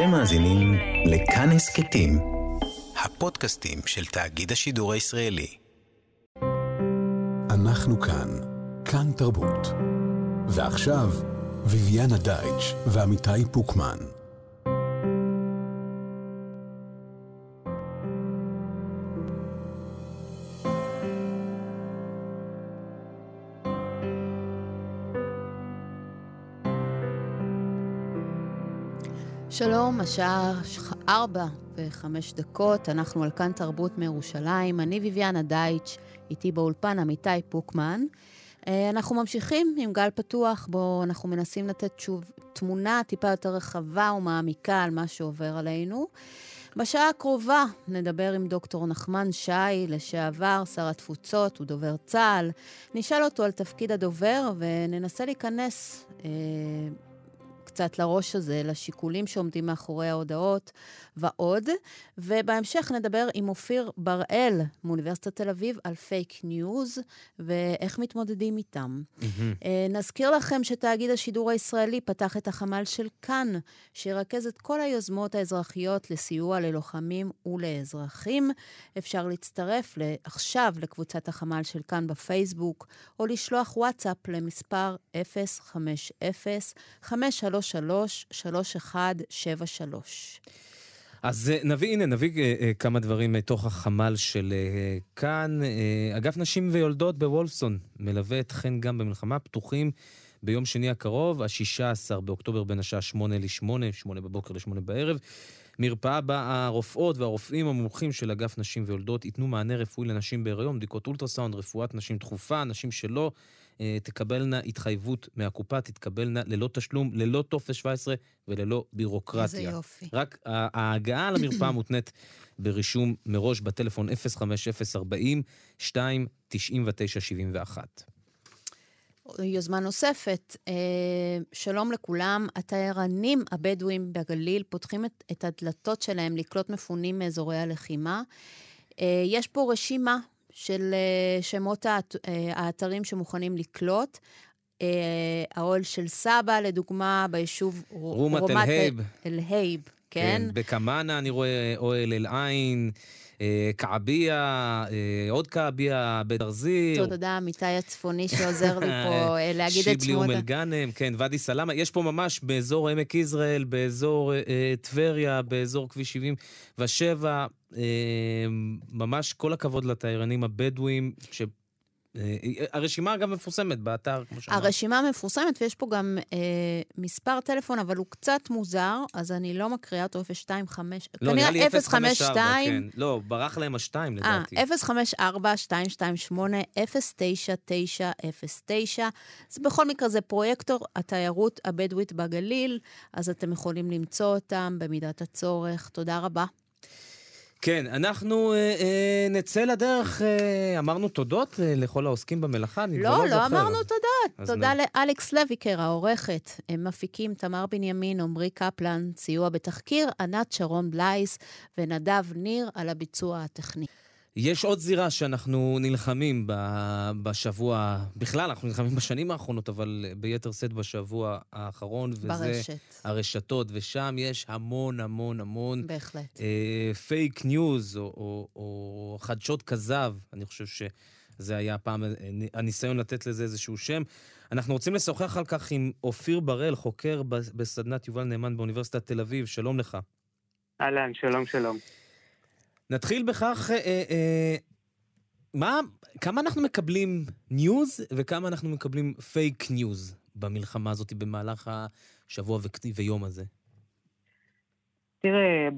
אתם מאזינים לכאן הסכתים, הפודקאסטים של תאגיד השידור הישראלי. אנחנו כאן, כאן תרבות. ועכשיו, ביביאנה דייטש ועמיתי פוקמן. השעה ארבע וחמש דקות, אנחנו על כאן תרבות מירושלים. אני ביביאנה דייטש, איתי באולפן עמיתי פוקמן. אה, אנחנו ממשיכים עם גל פתוח, בו אנחנו מנסים לתת שוב תמונה טיפה יותר רחבה ומעמיקה על מה שעובר עלינו. בשעה הקרובה נדבר עם דוקטור נחמן שי, לשעבר שר התפוצות, ודובר צה"ל. נשאל אותו על תפקיד הדובר וננסה להיכנס אה, קצת לראש הזה, לשיקולים שעומדים מאחורי ההודעות ועוד. ובהמשך נדבר עם אופיר בראל מאוניברסיטת תל אביב על פייק ניוז ואיך מתמודדים איתם. Mm-hmm. נזכיר לכם שתאגיד השידור הישראלי פתח את החמ"ל של כאן, שירכז את כל היוזמות האזרחיות לסיוע ללוחמים ולאזרחים. אפשר להצטרף עכשיו לקבוצת החמ"ל של כאן בפייסבוק, או לשלוח וואטסאפ למספר 050 533-3173. אז אה, נביא, הנה, נביא אה, אה, כמה דברים מתוך החמ"ל של כאן. אגף נשים ויולדות בוולפסון מלווה אתכן גם במלחמה, פתוחים ביום שני הקרוב, ה-16 באוקטובר בין השעה 8 ל-8, 8 בבוקר ל-8 בערב. מרפאה בה הרופאות והרופאים המומחים של אגף נשים ויולדות ייתנו מענה רפואי לנשים בהיריון, בדיקות אולטרסאונד, רפואת נשים דחופה, נשים שלא תקבלנה התחייבות מהקופה, תתקבלנה ללא תשלום, ללא טופס 17 וללא בירוקרטיה. איזה יופי. רק ההגעה למרפאה מותנית ברישום מראש בטלפון 05040 299 71. יוזמה נוספת, אה, שלום לכולם, התיירנים הבדואים בגליל פותחים את, את הדלתות שלהם לקלוט מפונים מאזורי הלחימה. אה, יש פה רשימה של אה, שמות האתרים שמוכנים לקלוט. האוהל של סבא, לדוגמה, ביישוב רומת אל-הייב. אל-הייב, כן? כן, בקמאנה אני רואה אוהל אל-עין. אה, כעביה, אה, עוד כעביה, בית ארזיר. תודה, עמיתי הצפוני שעוזר לי פה אה, להגיד את שמות. שיבלי אום אל-גאנם, כן, ואדי סלאמה. יש פה ממש באזור עמק יזרעאל, באזור טבריה, באזור כביש 77, ממש כל הכבוד לתיירנים הבדואים, הרשימה אגב מפורסמת באתר, כמו שאמרת. הרשימה מפורסמת, ויש פה גם אה, מספר טלפון, אבל הוא קצת מוזר, אז אני לא מקריאה אותו 025, לא, נראה לי 054, כן. לא, ברח להם השתיים לדעתי. אה, 054-228-09909. זה בכל מקרה, זה פרויקטור התיירות הבדואית בגליל, אז אתם יכולים למצוא אותם במידת הצורך. תודה רבה. כן, אנחנו אה, אה, נצא לדרך, אה, אמרנו תודות אה, לכל העוסקים במלאכה, אני לא, כבר לא, לא זוכר. לא, לא אמרנו תודות. תודה נ... לאלכס לויקר, העורכת. הם מפיקים תמר בנימין, עמרי קפלן, סיוע בתחקיר, ענת שרון בלייס ונדב ניר על הביצוע הטכני. יש עוד זירה שאנחנו נלחמים בשבוע, בכלל, אנחנו נלחמים בשנים האחרונות, אבל ביתר שאת בשבוע האחרון, וזה... ברשת. הרשתות, ושם יש המון המון המון... בהחלט. אה, פייק ניוז, או, או, או חדשות כזב, אני חושב שזה היה פעם הניסיון לתת לזה איזשהו שם. אנחנו רוצים לשוחח על כך עם אופיר בראל, חוקר בסדנת יובל נאמן באוניברסיטת תל אביב, שלום לך. אהלן, שלום שלום. נתחיל בכך, אה, אה, מה, כמה אנחנו מקבלים ניוז וכמה אנחנו מקבלים פייק ניוז במלחמה הזאת במהלך השבוע ויום הזה? תראה,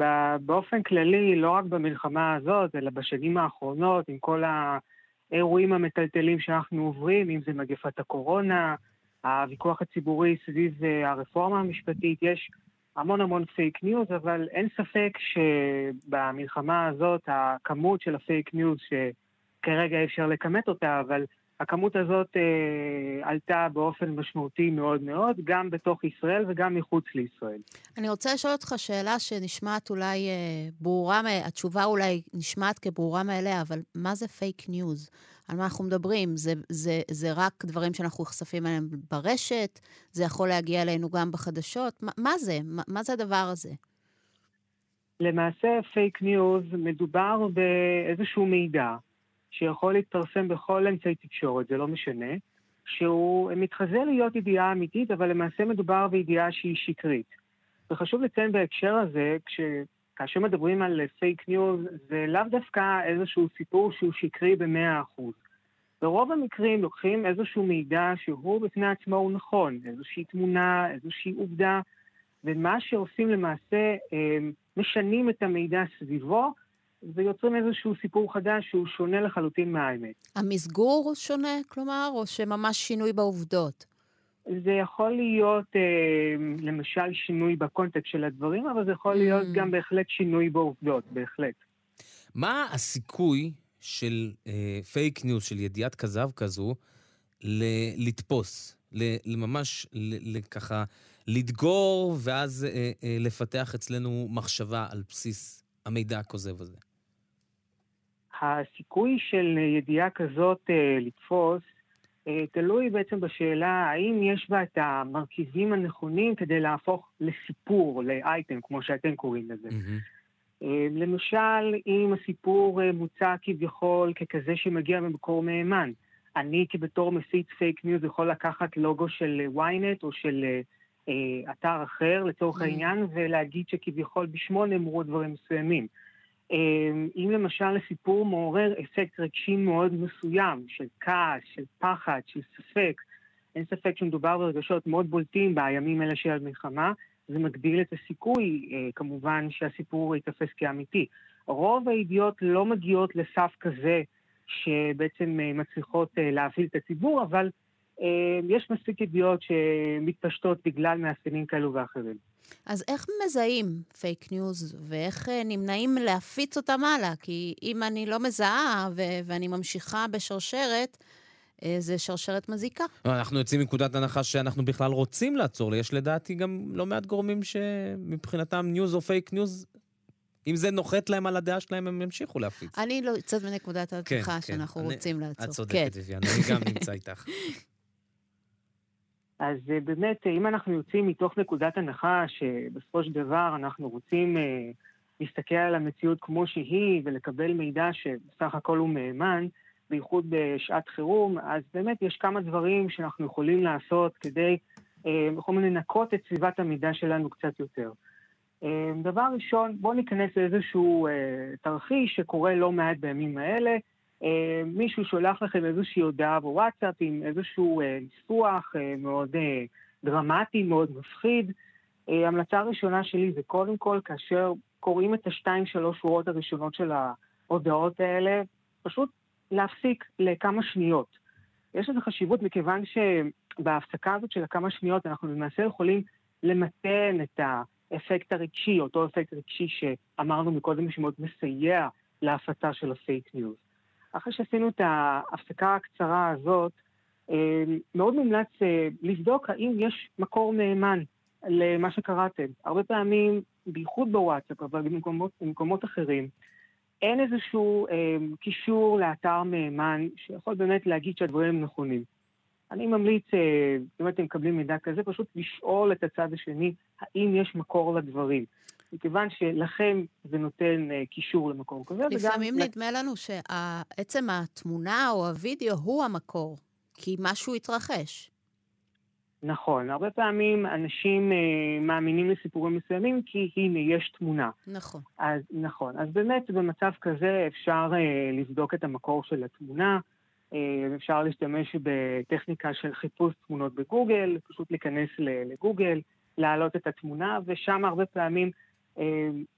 באופן כללי, לא רק במלחמה הזאת, אלא בשנים האחרונות, עם כל האירועים המטלטלים שאנחנו עוברים, אם זה מגפת הקורונה, הוויכוח הציבורי סביב אה, הרפורמה המשפטית, יש המון המון פייק ניוז, אבל אין ספק שבמלחמה הזאת הכמות של הפייק ניוז, שכרגע אפשר לכמת אותה, אבל הכמות הזאת אה, עלתה באופן משמעותי מאוד מאוד, גם בתוך ישראל וגם מחוץ לישראל. אני רוצה לשאול אותך שאלה שנשמעת אולי אה, ברורה, התשובה אולי נשמעת כברורה מאליה, אבל מה זה פייק ניוז? על מה אנחנו מדברים? זה, זה, זה רק דברים שאנחנו נחשפים אליהם ברשת? זה יכול להגיע אלינו גם בחדשות? מה, מה זה? מה, מה זה הדבר הזה? למעשה פייק ניוז מדובר באיזשהו מידע שיכול להתפרסם בכל אמצעי תקשורת, זה לא משנה, שהוא מתחזה להיות ידיעה אמיתית, אבל למעשה מדובר בידיעה שהיא שקרית. וחשוב לציין בהקשר הזה, כש... כאשר מדברים על פייק ניוז, זה לאו דווקא איזשהו סיפור שהוא שקרי במאה אחוז. ברוב המקרים לוקחים איזשהו מידע שהוא בפני עצמו הוא נכון, איזושהי תמונה, איזושהי עובדה, ומה שעושים למעשה, משנים את המידע סביבו, ויוצרים איזשהו סיפור חדש שהוא שונה לחלוטין מהאמת. המסגור שונה, כלומר, או שממש שינוי בעובדות? זה יכול להיות אה, למשל שינוי בקונטקסט של הדברים, אבל זה יכול להיות mm. גם בהחלט שינוי בעובדות, בהחלט. מה הסיכוי של אה, פייק ניוז, של ידיעת כזב כזו, ל- לתפוס, ל- ממש ככה לדגור, ואז אה, אה, לפתח אצלנו מחשבה על בסיס המידע הכוזב הזה? הסיכוי של ידיעה כזאת אה, לתפוס תלוי בעצם בשאלה האם יש בה את המרכיבים הנכונים כדי להפוך לסיפור, לאייטם, כמו שאתם קוראים לזה. Mm-hmm. למשל, אם הסיפור אה, מוצע כביכול ככזה שמגיע ממקור מהימן, אני כבתור מפיץ פייק ניוז יכול לקחת לוגו של ynet או של אה, אתר אחר לצורך mm-hmm. העניין ולהגיד שכביכול בשמו נאמרו דברים מסוימים. אמ, אם למשל הסיפור מעורר אפקט רגשי מאוד מסוים, של כעס, של פחד, של ספק, אין ספק שמדובר ברגשות מאוד בולטים בימים אלה של המלחמה, זה מגדיל את הסיכוי, אה, כמובן, שהסיפור ייתפס כאמיתי. רוב הידיעות לא מגיעות לסף כזה שבעצם אה, מצליחות אה, להפעיל את הציבור, אבל יש מספיק ידיעות שמתפשטות בגלל מאפיינים כאלו ואחרים. אז איך מזהים פייק ניוז, ואיך אה, נמנעים להפיץ אותם הלאה? כי אם אני לא מזהה ו- ואני ממשיכה בשרשרת, אה, זה שרשרת מזיקה. אנחנו יוצאים מנקודת הנחה שאנחנו בכלל רוצים לעצור. יש לדעתי גם לא מעט גורמים שמבחינתם ניוז או פייק ניוז, אם זה נוחת להם על הדעה שלהם, הם ימשיכו להפיץ. אני לא יוצאת מנקודת ההתחלה כן, כן, שאנחנו אני, רוצים לעצור. את צודקת, כן. ויאן, אני גם נמצא איתך. אז אה, באמת, אם אנחנו יוצאים מתוך נקודת הנחה שבסופו של דבר אנחנו רוצים אה, להסתכל על המציאות כמו שהיא ולקבל מידע שבסך הכל הוא מהימן, בייחוד בשעת חירום, אז באמת יש כמה דברים שאנחנו יכולים לעשות כדי, אה, בכל מיני לנקות את סביבת המידע שלנו קצת יותר. דבר ראשון, בואו ניכנס לאיזשהו תרחיש שקורה לא מעט בימים האלה, אה, מישהו שולח לכם איזושהי הודעה בוואטסאפ עם איזשהו אה, ניסוח אה, מאוד דרמטי, מאוד מפחיד. המלצה הראשונה שלי זה קודם כל, כאשר קוראים את השתיים שלוש שורות הראשונות של ההודעות האלה, פשוט להפסיק לכמה שניות. יש לזה חשיבות מכיוון שבהפסקה הזאת של הכמה שניות אנחנו למעשה יכולים למתן את האפקט הרגשי, אותו אפקט רגשי שאמרנו מקודם שמאוד מסייע להפצה של הפייק ניוז. אחרי שעשינו את ההפסקה הקצרה הזאת, אה, מאוד מומלץ אה, לבדוק האם יש מקור נאמן למה שקראתם. הרבה פעמים, בייחוד בוואטסאפ, אבל במקומות, במקומות אחרים, אין איזשהו אה, קישור לאתר מהימן שיכול באמת להגיד שהדברים נכונים. אני ממליץ, אה, אם אתם מקבלים מידע כזה, פשוט לשאול את הצד השני האם יש מקור לדברים. מכיוון שלכם זה נותן uh, קישור למקור כזה. לפעמים וגם... נדמה לנו שעצם התמונה או הווידאו הוא המקור, כי משהו התרחש. נכון, הרבה פעמים אנשים uh, מאמינים לסיפורים מסוימים כי הנה, יש תמונה. נכון. אז נכון, אז באמת במצב כזה אפשר uh, לבדוק את המקור של התמונה, uh, אפשר להשתמש בטכניקה של חיפוש תמונות בגוגל, פשוט להיכנס לגוגל, להעלות את התמונה, ושם הרבה פעמים אה,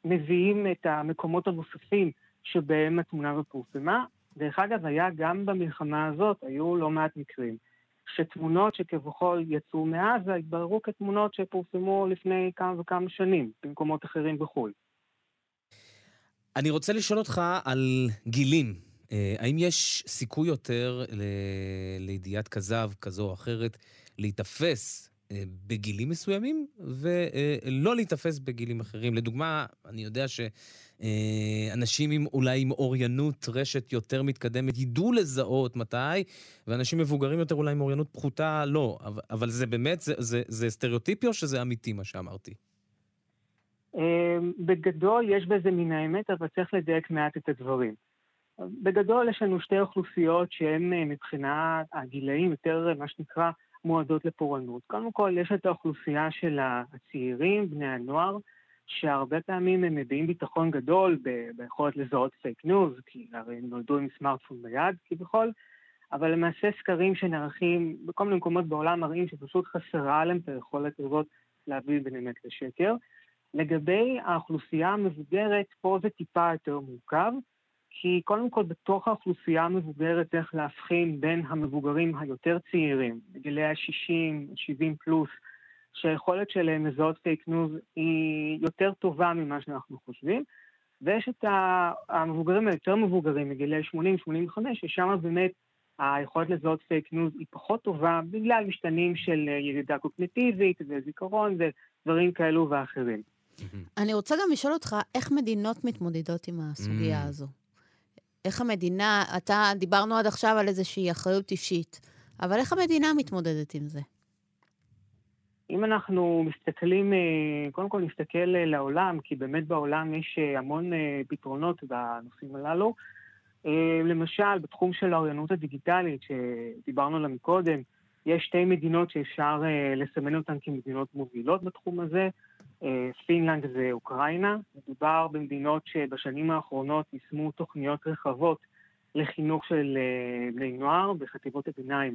מביאים את המקומות הנוספים שבהם התמונה הזאת פורסמה. דרך אגב, היה גם במלחמה הזאת, היו לא מעט מקרים, שתמונות שכביכול יצאו מעזה התבררו כתמונות שפורסמו לפני כמה וכמה שנים במקומות אחרים בחו"ל. אני רוצה לשאול אותך על גילים. אה, האם יש סיכוי יותר ל- לידיעת כזב כזו או אחרת להיתפס אה, בגילים מסוימים, ולא להיתפס בגילים אחרים. לדוגמה, אני יודע שאנשים עם אולי עם אוריינות רשת יותר מתקדמת ידעו לזהות מתי, ואנשים מבוגרים יותר אולי עם אוריינות פחותה לא. אבל זה באמת, זה, זה, זה סטריאוטיפי או שזה אמיתי מה שאמרתי? בגדול יש בזה מן האמת, אבל צריך לדייק מעט את הדברים. בגדול יש לנו שתי אוכלוסיות שהן מבחינת הגילאים יותר, מה שנקרא, מועדות לפורענות. קודם כל, יש את האוכלוסייה של הצעירים, בני הנוער, שהרבה פעמים הם מביעים ביטחון גדול ביכולת לזהות פייק ניוז, כי הרי הם נולדו עם סמארטפון ביד כביכול, אבל למעשה סקרים שנערכים בכל מיני מקומות בעולם מראים שפשוט חסרה להם את היכולת הזאת להבדיל בין אמת לשקר. לגבי האוכלוסייה המבוגרת, פה זה טיפה יותר מורכב, כי קודם כל בתוך האוכלוסייה המבוגרת צריך להבחין בין המבוגרים היותר צעירים, בגילי ה-60, 70 פלוס, שהיכולת שלהם לזהות פייק ניוז היא יותר טובה ממה שאנחנו חושבים, ויש את המבוגרים היותר מבוגרים, מגילי 80-85, ששם באמת היכולת לזהות פייק ניוז היא פחות טובה, בגלל משתנים של ירידה קוגניטיבית וזיכרון ודברים כאלו ואחרים. אני רוצה גם לשאול אותך, איך מדינות מתמודדות עם הסוגיה הזו? איך המדינה, אתה, דיברנו עד עכשיו על איזושהי אחריות אישית, אבל איך המדינה מתמודדת עם זה? אם אנחנו מסתכלים, אה, קודם כל נסתכל אה, לעולם, כי באמת בעולם יש אה, המון פתרונות בנושאים הללו. למשל, בתחום של האוריינות הדיגיטלית, שדיברנו עליה מקודם, יש שתי מדינות שאפשר לסמן אותן כמדינות מובילות בתחום הזה. פינלנד ואוקראינה. מדובר במדינות שבשנים האחרונות יישמו תוכניות רחבות לחינוך של בני נוער בחטיבות הביניים.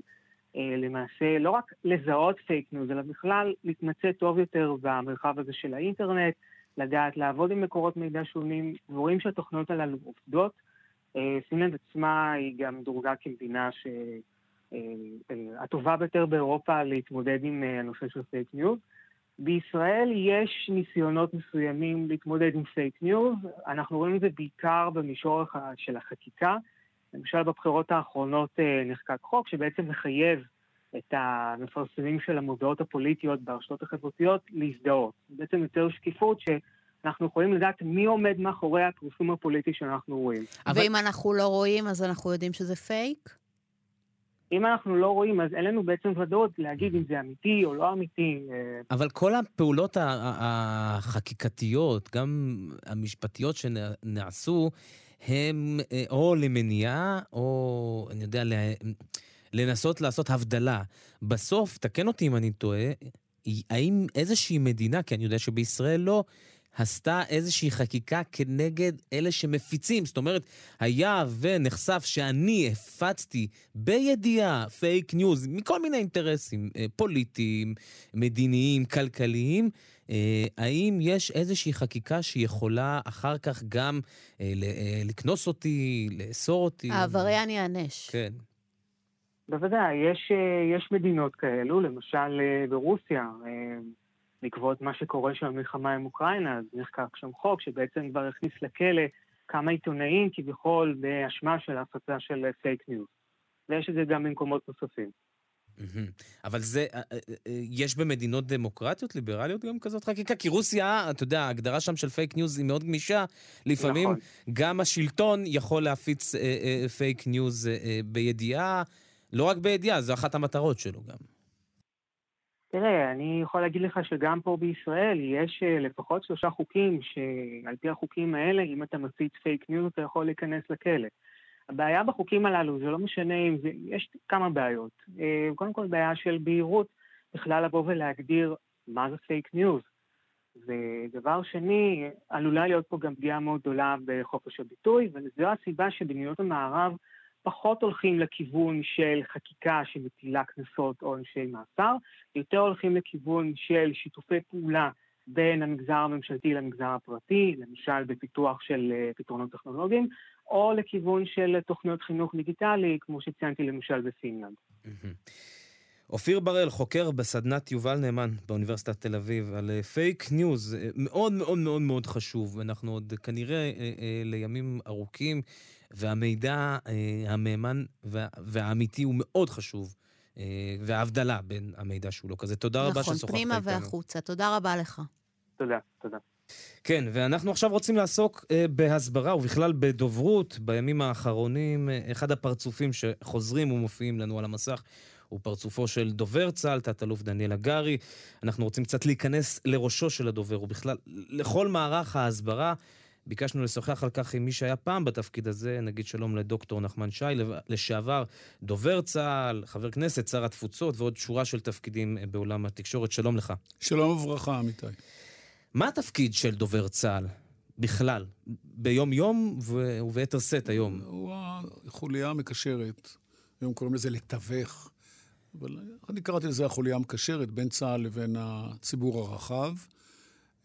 למעשה לא רק לזהות פייק ניוז, אלא בכלל להתמצא טוב יותר במרחב הזה של האינטרנט, לדעת לעבוד עם מקורות מידע שונים, ורואים שהתוכניות הללו עובדות. פינלנד עצמה היא גם דורגה כמדינה שהטובה ביותר באירופה להתמודד עם הנושא של פייק ניוז. בישראל יש ניסיונות מסוימים להתמודד עם פייק ניוז, אנחנו רואים את זה בעיקר במישור של החקיקה. למשל בבחירות האחרונות נחקק חוק שבעצם מחייב את המפרסמים של המודעות הפוליטיות ברשתות החברתיות להזדהות. בעצם יותר שקיפות שאנחנו יכולים לדעת מי עומד מאחורי הפרסום הפוליטי שאנחנו רואים. אבל... ואם אנחנו לא רואים, אז אנחנו יודעים שזה פייק? אם אנחנו לא רואים, אז אין לנו בעצם ודאות להגיד אם זה אמיתי או לא אמיתי. אבל כל הפעולות החקיקתיות, גם המשפטיות שנעשו, הם או למניעה, או, אני יודע, לנסות לעשות הבדלה. בסוף, תקן אותי אם אני טועה, האם איזושהי מדינה, כי אני יודע שבישראל לא, עשתה איזושהי חקיקה כנגד אלה שמפיצים. זאת אומרת, היה ונחשף שאני הפצתי בידיעה פייק ניוז מכל מיני אינטרסים פוליטיים, מדיניים, כלכליים, האם יש איזושהי חקיקה שיכולה אחר כך גם לקנוס אותי, לאסור אותי? העבריין ייענש. כן. בוודאי, יש, יש מדינות כאלו, למשל ברוסיה, בעקבות מה שקורה שם במלחמה עם אוקראינה, אז נחקק שם חוק שבעצם כבר הכניס לכלא כמה עיתונאים כביכול באשמה של הפצה של פייק ניוז. ויש את זה גם במקומות נוספים. אבל זה, יש במדינות דמוקרטיות, ליברליות גם כזאת חקיקה? כי רוסיה, אתה יודע, ההגדרה שם של פייק ניוז היא מאוד גמישה. לפעמים נכון. גם השלטון יכול להפיץ פייק ניוז בידיעה, לא רק בידיעה, זו אחת המטרות שלו גם. תראה, אני יכול להגיד לך שגם פה בישראל יש לפחות שלושה חוקים שעל פי החוקים האלה, אם אתה מפיץ פייק ניוז, אתה יכול להיכנס לכלא. הבעיה בחוקים הללו, זה לא משנה אם זה, יש כמה בעיות. קודם כל בעיה של בהירות, בכלל לבוא ולהגדיר מה זה פייק ניוז. ודבר שני, עלולה להיות פה גם פגיעה מאוד גדולה בחופש הביטוי, וזו הסיבה שבמדינות המערב פחות הולכים לכיוון של חקיקה שמטילה קנסות או עונשי מאסר, יותר הולכים לכיוון של שיתופי פעולה בין המגזר הממשלתי למגזר הפרטי, למשל בפיתוח של פתרונות טכנולוגיים, או לכיוון של תוכניות חינוך דיגיטלי, כמו שציינתי למשל בפינלנד. אופיר בראל, חוקר בסדנת יובל נאמן באוניברסיטת תל אביב, על פייק ניוז, מאוד מאוד מאוד מאוד חשוב. אנחנו עוד כנראה לימים ארוכים, והמידע המהימן והאמיתי הוא מאוד חשוב. וההבדלה בין המידע שהוא לא כזה. תודה רבה ששוחחת איתנו. נכון, פנימה והחוצה. תודה רבה לך. תודה, תודה. כן, ואנחנו עכשיו רוצים לעסוק אה, בהסברה ובכלל בדוברות. בימים האחרונים, אה, אחד הפרצופים שחוזרים ומופיעים לנו על המסך הוא פרצופו של דובר צה"ל, תת-אלוף דניאל הגרי. אנחנו רוצים קצת להיכנס לראשו של הדובר, ובכלל, לכל מערך ההסברה. ביקשנו לשוחח על כך עם מי שהיה פעם בתפקיד הזה, נגיד שלום לדוקטור נחמן שי, לשעבר דובר צה"ל, חבר כנסת, שר התפוצות ועוד שורה של תפקידים בעולם התקשורת. שלום לך. שלום וברכה, אמיתי. מה התפקיד של דובר צה"ל בכלל, ביום-יום וביתר שאת היום? הוא החוליה המקשרת, היום קוראים לזה לתווך, אבל אני קראתי לזה החוליה המקשרת בין צה"ל לבין הציבור הרחב.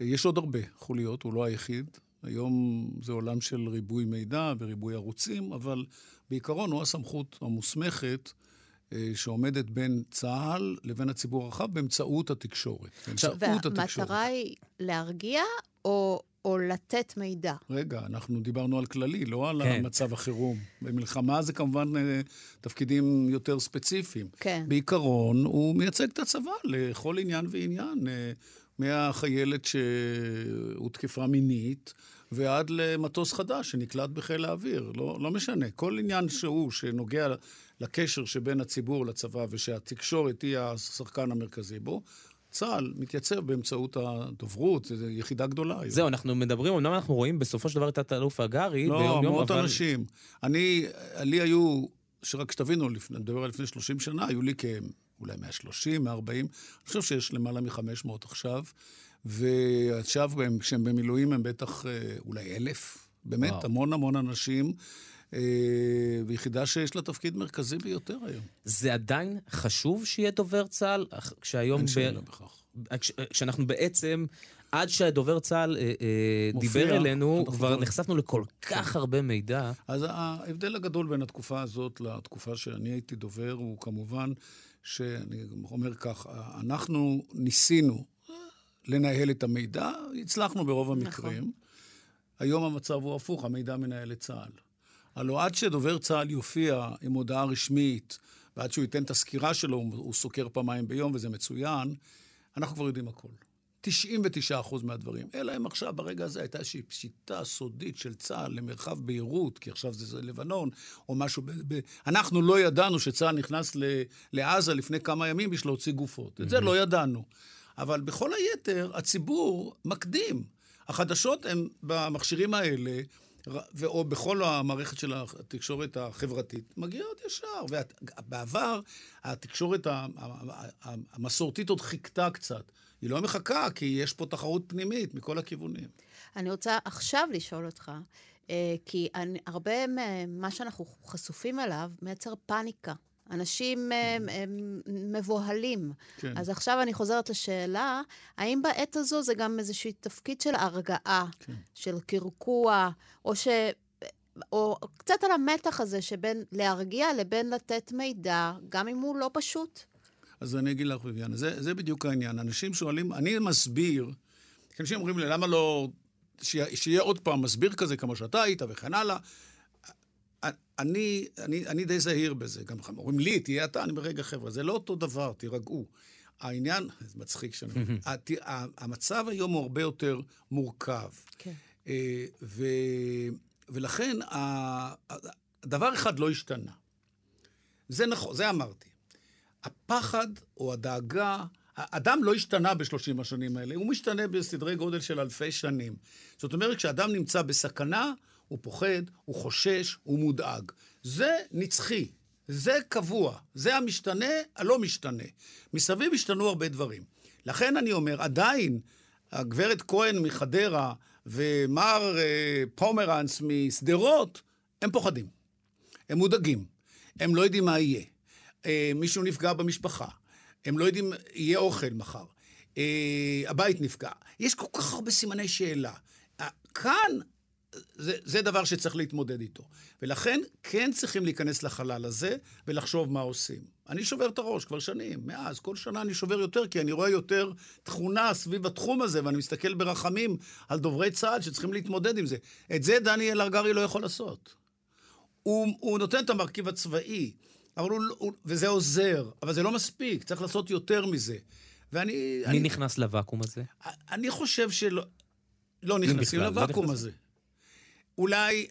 יש עוד הרבה חוליות, הוא לא היחיד. היום זה עולם של ריבוי מידע וריבוי ערוצים, אבל בעיקרון הוא הסמכות המוסמכת אה, שעומדת בין צה"ל לבין הציבור הרחב באמצעות התקשורת. באמצעות והמטרה היא להרגיע או, או לתת מידע? רגע, אנחנו דיברנו על כללי, לא על כן. מצב החירום. במלחמה זה כמובן אה, תפקידים יותר ספציפיים. כן. בעיקרון, הוא מייצג את הצבא לכל עניין ועניין. אה, מהחיילת שהותקפה מינית, ועד למטוס חדש שנקלט בחיל האוויר. לא, לא משנה. כל עניין שהוא שנוגע לקשר שבין הציבור לצבא ושהתקשורת היא השחקן המרכזי בו, צה"ל מתייצב באמצעות הדוברות, זו יחידה גדולה. זהו, אנחנו מדברים, אמנם אנחנו רואים בסופו של דבר את תת-אלוף הגרי לא, ביום-יום, אבל... לא, מאות אנשים. אני, לי היו, שרק שתבינו, לפני, נדבר על לפני 30 שנה, היו לי כאולי 130, 140, אני חושב שיש למעלה מ-500 עכשיו. ועכשיו, כשהם במילואים, הם בטח אה, אולי אלף. באמת, וואו. המון המון אנשים. אה, ויחידה שיש לה תפקיד מרכזי ביותר היום. זה עדיין חשוב שיהיה דובר צה"ל? כשהיום... אין שאלה ב... בכך. כש... כשאנחנו בעצם, עד שהדובר צה"ל אה, אה, דיבר אלינו, כבר נחשפנו לכל כך הרבה מידע. אז ההבדל הגדול בין התקופה הזאת לתקופה שאני הייתי דובר, הוא כמובן, שאני אומר כך, אנחנו ניסינו לנהל את המידע, הצלחנו ברוב נכון. המקרים. נכון. היום המצב הוא הפוך, המידע מנהל את צה"ל. הלוא עד שדובר צה"ל יופיע עם הודעה רשמית, ועד שהוא ייתן את הסקירה שלו, הוא סוקר פעמיים ביום וזה מצוין, אנחנו כבר יודעים הכל. 99% מהדברים. אלא אם עכשיו, ברגע הזה, הייתה איזושהי פשיטה סודית של צה"ל למרחב ביירות, כי עכשיו זה לבנון, או משהו... ב- ב- אנחנו לא ידענו שצה"ל נכנס ל- לעזה לפני כמה ימים בשביל להוציא גופות. את זה לא ידענו. אבל בכל היתר, הציבור מקדים. החדשות הן במכשירים האלה, או בכל המערכת של התקשורת החברתית, מגיעות ישר. ובעבר, התקשורת המסורתית עוד חיכתה קצת. היא לא מחכה, כי יש פה תחרות פנימית מכל הכיוונים. אני רוצה עכשיו לשאול אותך, אה, כי אני, הרבה ממה שאנחנו חשופים אליו מייצר פאניקה. אנשים הם, הם מבוהלים. כן. אז עכשיו אני חוזרת לשאלה, האם בעת הזו זה גם איזשהו תפקיד של הרגעה, כן. של קרקוע, או ש... או קצת על המתח הזה שבין להרגיע לבין לתת מידע, גם אם הוא לא פשוט. אז אני אגיד לך, ביביאנה, זה, זה בדיוק העניין. אנשים שואלים, אני מסביר, אנשים אומרים לי, למה לא... שיהיה, שיהיה עוד פעם מסביר כזה, כמו שאתה היית וכן הלאה. אני, אני, אני די זהיר בזה. גם אומרים לי, תהיה אתה, אני אומר, רגע, חבר'ה, זה לא אותו דבר, תירגעו. העניין, זה מצחיק שאני אומר, המצב היום הוא הרבה יותר מורכב. כן. אה, ו, ולכן, דבר אחד לא השתנה. זה נכון, זה אמרתי. הפחד או הדאגה, האדם לא השתנה בשלושים השנים האלה, הוא משתנה בסדרי גודל של אלפי שנים. זאת אומרת, כשאדם נמצא בסכנה, הוא פוחד, הוא חושש, הוא מודאג. זה נצחי, זה קבוע, זה המשתנה, הלא משתנה. מסביב השתנו הרבה דברים. לכן אני אומר, עדיין, הגברת כהן מחדרה ומר אה, פומרנס משדרות, הם פוחדים. הם מודאגים. הם לא יודעים מה יהיה. אה, מישהו נפגע במשפחה. הם לא יודעים, יהיה אוכל מחר. אה, הבית נפגע. יש כל כך הרבה סימני שאלה. אה, כאן זה, זה דבר שצריך להתמודד איתו. ולכן כן צריכים להיכנס לחלל הזה ולחשוב מה עושים. אני שובר את הראש כבר שנים, מאז. כל שנה אני שובר יותר, כי אני רואה יותר תכונה סביב התחום הזה, ואני מסתכל ברחמים על דוברי צה"ל שצריכים להתמודד עם זה. את זה דניאל ארגרי לא יכול לעשות. הוא, הוא נותן את המרכיב הצבאי, אבל הוא, הוא, וזה עוזר, אבל זה לא מספיק, צריך לעשות יותר מזה. ואני... מי אני, נכנס לוואקום הזה? אני חושב שלא... לא נכנסים לא לוואקום הזה. אולי,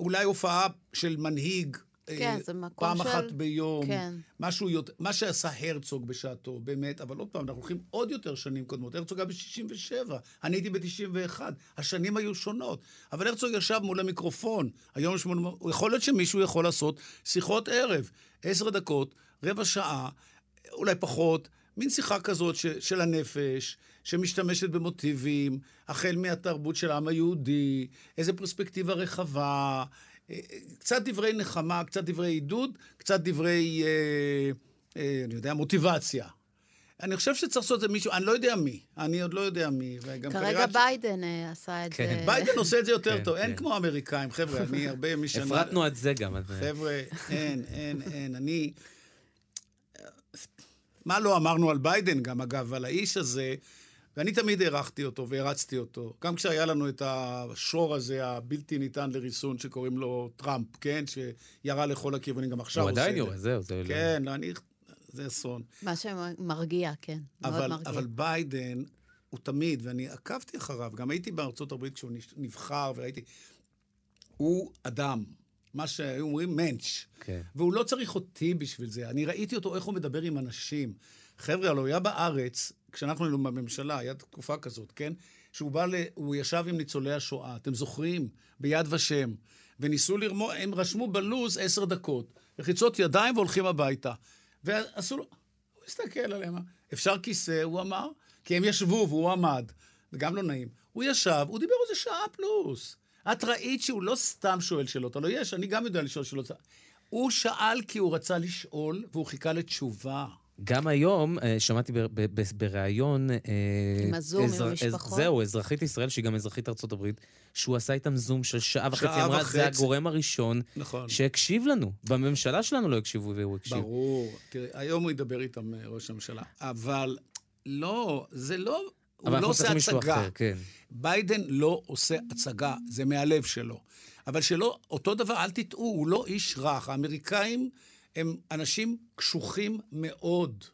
אולי הופעה של מנהיג, כן, זה מקום פעם של... אחת ביום. כן. משהו יותר, מה שעשה הרצוג בשעתו, באמת, אבל עוד פעם, אנחנו הולכים עוד יותר שנים קודמות. הרצוג היה ב-67, אני הייתי ב-91, השנים היו שונות. אבל הרצוג ישב מול המיקרופון, היום יש. יכול להיות שמישהו יכול לעשות שיחות ערב, עשר דקות, רבע שעה, אולי פחות, מין שיחה כזאת ש, של הנפש, שמשתמשת במוטיבים, החל מהתרבות של העם היהודי, איזו פרספקטיבה רחבה, אה, קצת דברי נחמה, קצת דברי עידוד, קצת דברי, אה, אה, אני יודע, מוטיבציה. אני חושב שצריך לעשות את זה מישהו, אני לא יודע מי, אני עוד לא יודע מי. וגם כרגע כנראה ש- ביידן אה, עשה את כן. זה. ביידן עושה את זה יותר כן, טוב, אין כן. כמו האמריקאים, חבר'ה, אני הרבה משנה... הפרטנו את זה גם. אז- חבר'ה, אין, אין, אין. אני... מה לא אמרנו על ביידן גם, אגב, על האיש הזה, ואני תמיד הערכתי אותו והערצתי אותו. גם כשהיה לנו את השור הזה, הבלתי ניתן לריסון, שקוראים לו טראמפ, כן? שירה לכל הכיוונים, גם עכשיו הוא עושה עדיין את יורה, זה. זהו, זה... כן, לא, אני... זה אסון. מה שמרגיע, כן. מאוד אבל, מרגיע. אבל ביידן, הוא תמיד, ואני עקבתי אחריו, גם הייתי בארצות הברית כשהוא נבחר, והייתי... הוא אדם, מה שהיו אומרים מענץ'. כן. והוא לא צריך אותי בשביל זה. אני ראיתי אותו, איך הוא מדבר עם אנשים. חבר'ה, הלוא הוא היה בארץ, כשאנחנו היינו בממשלה, הייתה תקופה כזאת, כן? שהוא בא ל... הוא ישב עם ניצולי השואה, אתם זוכרים? ביד ושם. וניסו לרמור, הם רשמו בלוז עשר דקות, רחיצות ידיים והולכים הביתה. ועשו לו... הוא הסתכל עליהם, אפשר כיסא, הוא אמר, כי הם ישבו והוא עמד. זה גם לא נעים. הוא ישב, הוא דיבר איזה שעה פלוס. את ראית שהוא לא סתם שואל שאלות, הלוא יש, אני גם יודע לשאול שאלות. הוא שאל כי הוא רצה לשאול, והוא חיכה לתשובה. גם היום, אה, שמעתי בריאיון... אה, עם הזום, עם אזר- המשפחות. זהו, אזרחית ישראל, שהיא גם אזרחית ארצות הברית, שהוא עשה איתם זום של שעה וחצי. שעה אמרה, וחצי. זה הגורם הראשון נכון. שהקשיב לנו. בממשלה שלנו לא הקשיבו והוא הקשיב. ברור. תראה, היום הוא ידבר איתם, אה, ראש הממשלה. אבל לא, זה לא... הוא אבל לא עושה הצגה. אחר, כן. ביידן לא עושה הצגה, זה מהלב שלו. אבל שלא, אותו דבר, אל תטעו, הוא לא איש רך. האמריקאים הם אנשים קשוחים מאוד.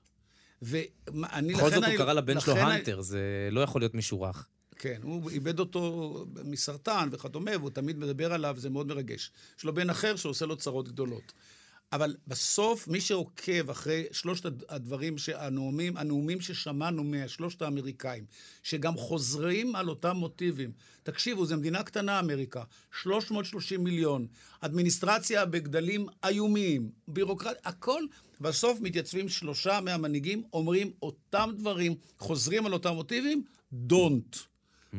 ואני, בכל זאת אני- הוא קרא לבן שלו אני- הנטר, זה לא יכול להיות מישהו רך. כן, הוא איבד אותו מסרטן וכדומה, והוא תמיד מדבר עליו, זה מאוד מרגש. יש לו בן אחר שעושה לו צרות גדולות. אבל בסוף, מי שעוקב אחרי שלושת הד- הדברים, שהנאומים, הנאומים ששמענו מהשלושת האמריקאים, שגם חוזרים על אותם מוטיבים. תקשיבו, זו מדינה קטנה, אמריקה, 330 מיליון, אדמיניסטרציה בגדלים איומים, בירוקרטיה, הכל. בסוף מתייצבים שלושה מהמנהיגים, אומרים אותם דברים, חוזרים על אותם מוטיבים, don't.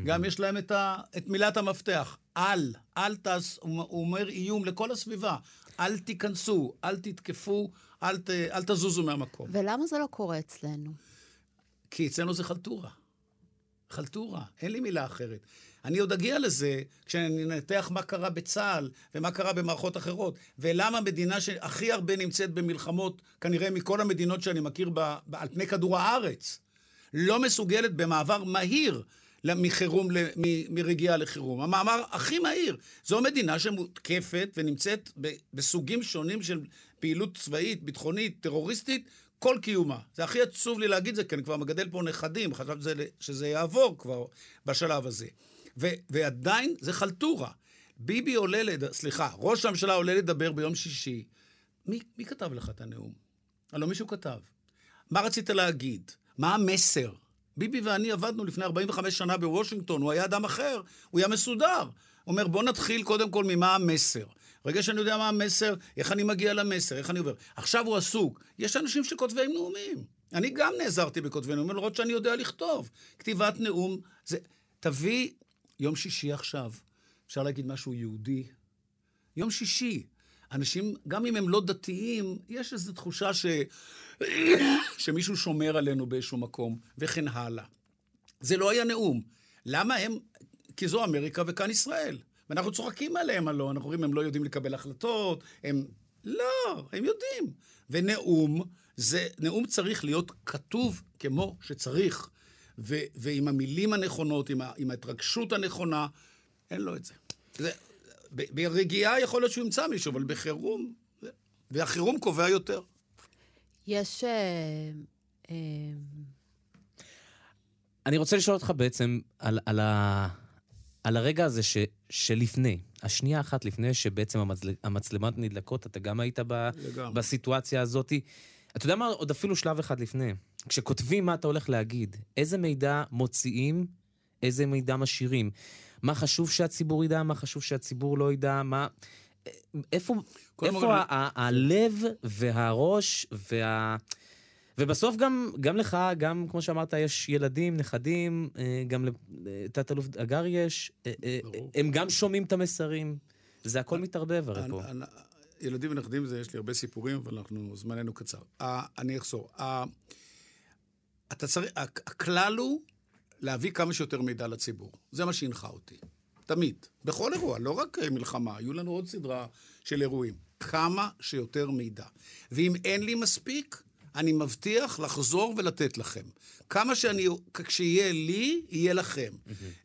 גם יש להם את, ה, את מילת המפתח, אל, אל תעש, הוא הוא אומר איום לכל הסביבה, אל תיכנסו, אל תתקפו, אל, ת, אל תזוזו מהמקום. ולמה זה לא קורה אצלנו? כי אצלנו זה חלטורה. חלטורה, אין לי מילה אחרת. אני עוד אגיע לזה כשאני אנתח מה קרה בצה"ל ומה קרה במערכות אחרות, ולמה מדינה שהכי הרבה נמצאת במלחמות, כנראה מכל המדינות שאני מכיר ב, ב, על פני כדור הארץ, לא מסוגלת במעבר מהיר מחירום, מרגיעה לחירום. המאמר הכי מהיר. זו מדינה שמותקפת ונמצאת בסוגים שונים של פעילות צבאית, ביטחונית, טרוריסטית, כל קיומה. זה הכי עצוב לי להגיד זה, כי אני כבר מגדל פה נכדים, חשבתי שזה, שזה יעבור כבר בשלב הזה. ו- ועדיין זה חלטורה. ביבי עולה, לד... סליחה, ראש הממשלה עולה לדבר ביום שישי. מי, מי כתב לך את הנאום? הלוא מישהו כתב. מה רצית להגיד? מה המסר? ביבי ואני עבדנו לפני 45 שנה בוושינגטון, הוא היה אדם אחר, הוא היה מסודר. הוא אומר, בוא נתחיל קודם כל ממה המסר. ברגע שאני יודע מה המסר, איך אני מגיע למסר, איך אני עובר. עכשיו הוא עסוק. יש אנשים שכותבים נאומים. אני גם נעזרתי בכותבי נאומים, למרות שאני יודע לכתוב. כתיבת נאום, זה... תביא יום שישי עכשיו, אפשר להגיד משהו יהודי. יום שישי. אנשים, גם אם הם לא דתיים, יש איזו תחושה ש... שמישהו שומר עלינו באיזשהו מקום, וכן הלאה. זה לא היה נאום. למה הם... כי זו אמריקה וכאן ישראל. ואנחנו צוחקים עליהם הלא, אנחנו אומרים, הם לא יודעים לקבל החלטות, הם... לא, הם יודעים. ונאום, זה... נאום צריך להיות כתוב כמו שצריך. ו... ועם המילים הנכונות, עם, ה... עם ההתרגשות הנכונה, אין לו את זה. זה... ברגיעה יכול להיות שהוא ימצא מישהו, אבל בחירום... והחירום קובע יותר. יש... אה, אה, אני רוצה לשאול אותך בעצם על, על, ה, על הרגע הזה ש, שלפני, השנייה אחת לפני שבעצם המצל... המצלמות נדלקות, אתה גם היית ב... לגמרי. בסיטואציה הזאת. אתה יודע מה? עוד אפילו שלב אחד לפני. כשכותבים מה אתה הולך להגיד, איזה מידע מוציאים, איזה מידע משאירים. מה חשוב שהציבור ידע, מה חשוב שהציבור לא ידע, מה... איפה, איפה ה- ה- הלב והראש וה... ובסוף גם, גם לך, גם כמו שאמרת, יש ילדים, נכדים, אה, גם לתת-אלוף אגר יש, אה, אה, ברור. הם גם שומעים את המסרים. זה הכל מתערבב הרי פה. ילדים ונכדים זה, יש לי הרבה סיפורים, אבל אנחנו, זמננו קצר. אה, אני אחזור. אה, אתה צריך, הכ- הכלל הוא להביא כמה שיותר מידע לציבור. זה מה שהנחה אותי. תמיד. בכל אירוע, לא רק אה, מלחמה, היו לנו עוד סדרה של אירועים. כמה שיותר מידע. ואם אין לי מספיק, אני מבטיח לחזור ולתת לכם. כמה שאני, כשיהיה לי, יהיה לכם.